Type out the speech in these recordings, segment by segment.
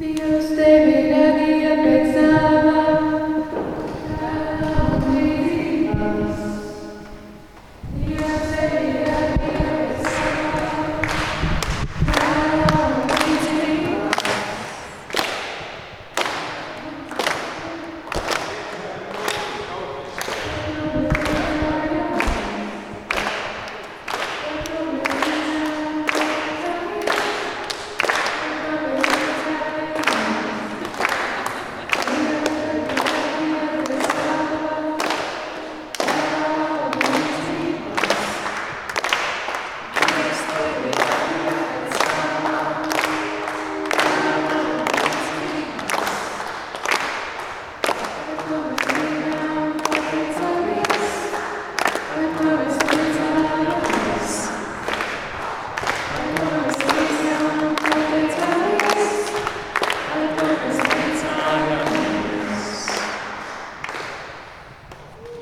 Deus te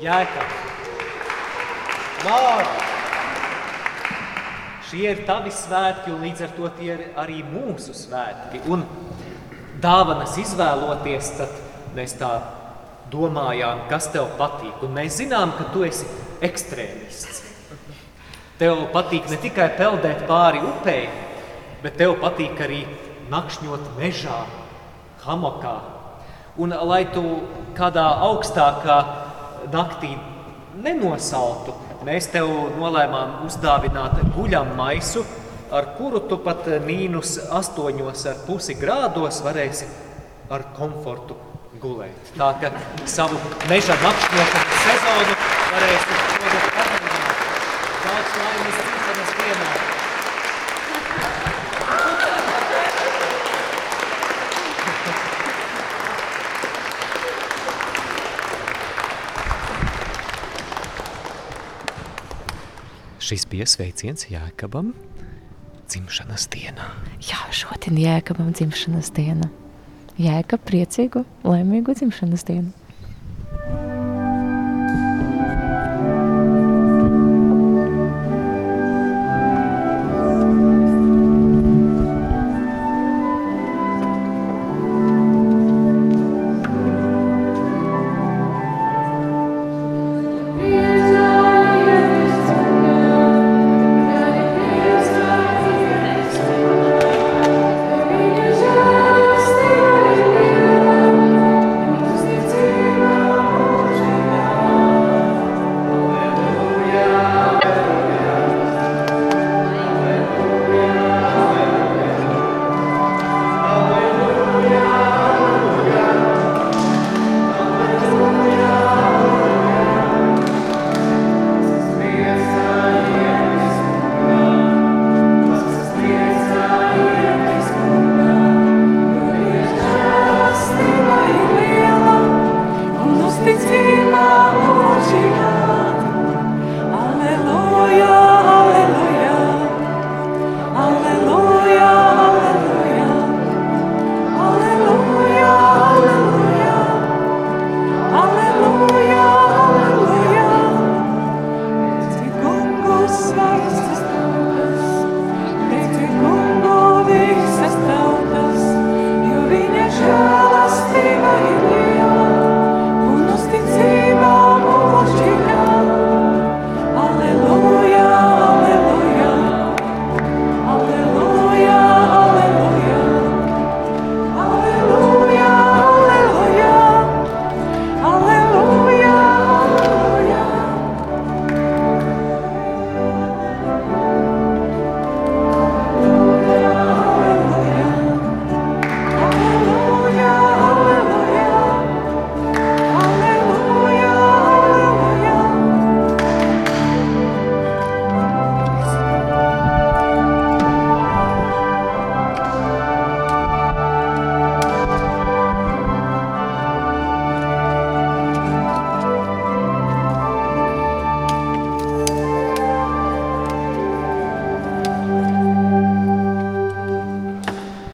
Jēkab, Māri, šie ir tavi svētki, un līdz ar to tie ir arī mūsu svētki. Un dāvanas izvēloties, tad mēs tā domājām, kas tev patīk. Un mēs zinām, ka tu esi ekstrēmists. Tev patīk ne tikai peldēt pāri upei, bet tev patīk arī nakšņot mežā, hamokā. Un lai tu kādā augstākā naktī nenosaltu, mēs tev nolēmām uzdāvināt guļam maisu, ar kuru tu pat mīnus astoņos ar pusi grādos varēsi ar komfortu gulēt. Tā ka savu meža nakšņošanas sezonu varēsi Šis bija sveiciens Jākabam dzimšanas dienā. Jā, šodien jēkabam dzimšanas diena. Jēkab priecīgu, laimīgu dzimšanas dienu.